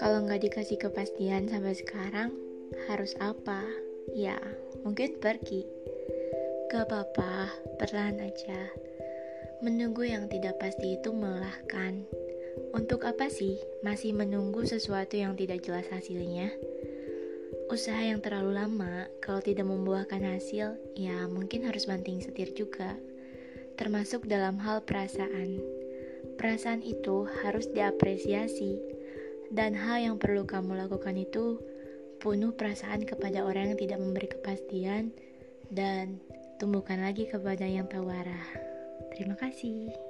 Kalau nggak dikasih kepastian sampai sekarang, harus apa? Ya, mungkin pergi. Gak apa-apa, perlahan aja. Menunggu yang tidak pasti itu melelahkan. Untuk apa sih masih menunggu sesuatu yang tidak jelas hasilnya? Usaha yang terlalu lama, kalau tidak membuahkan hasil, ya mungkin harus banting setir juga. Termasuk dalam hal perasaan. Perasaan itu harus diapresiasi, dan hal yang perlu kamu lakukan itu penuh perasaan kepada orang yang tidak memberi kepastian dan tumbuhkan lagi kepada yang tahu arah. Terima kasih.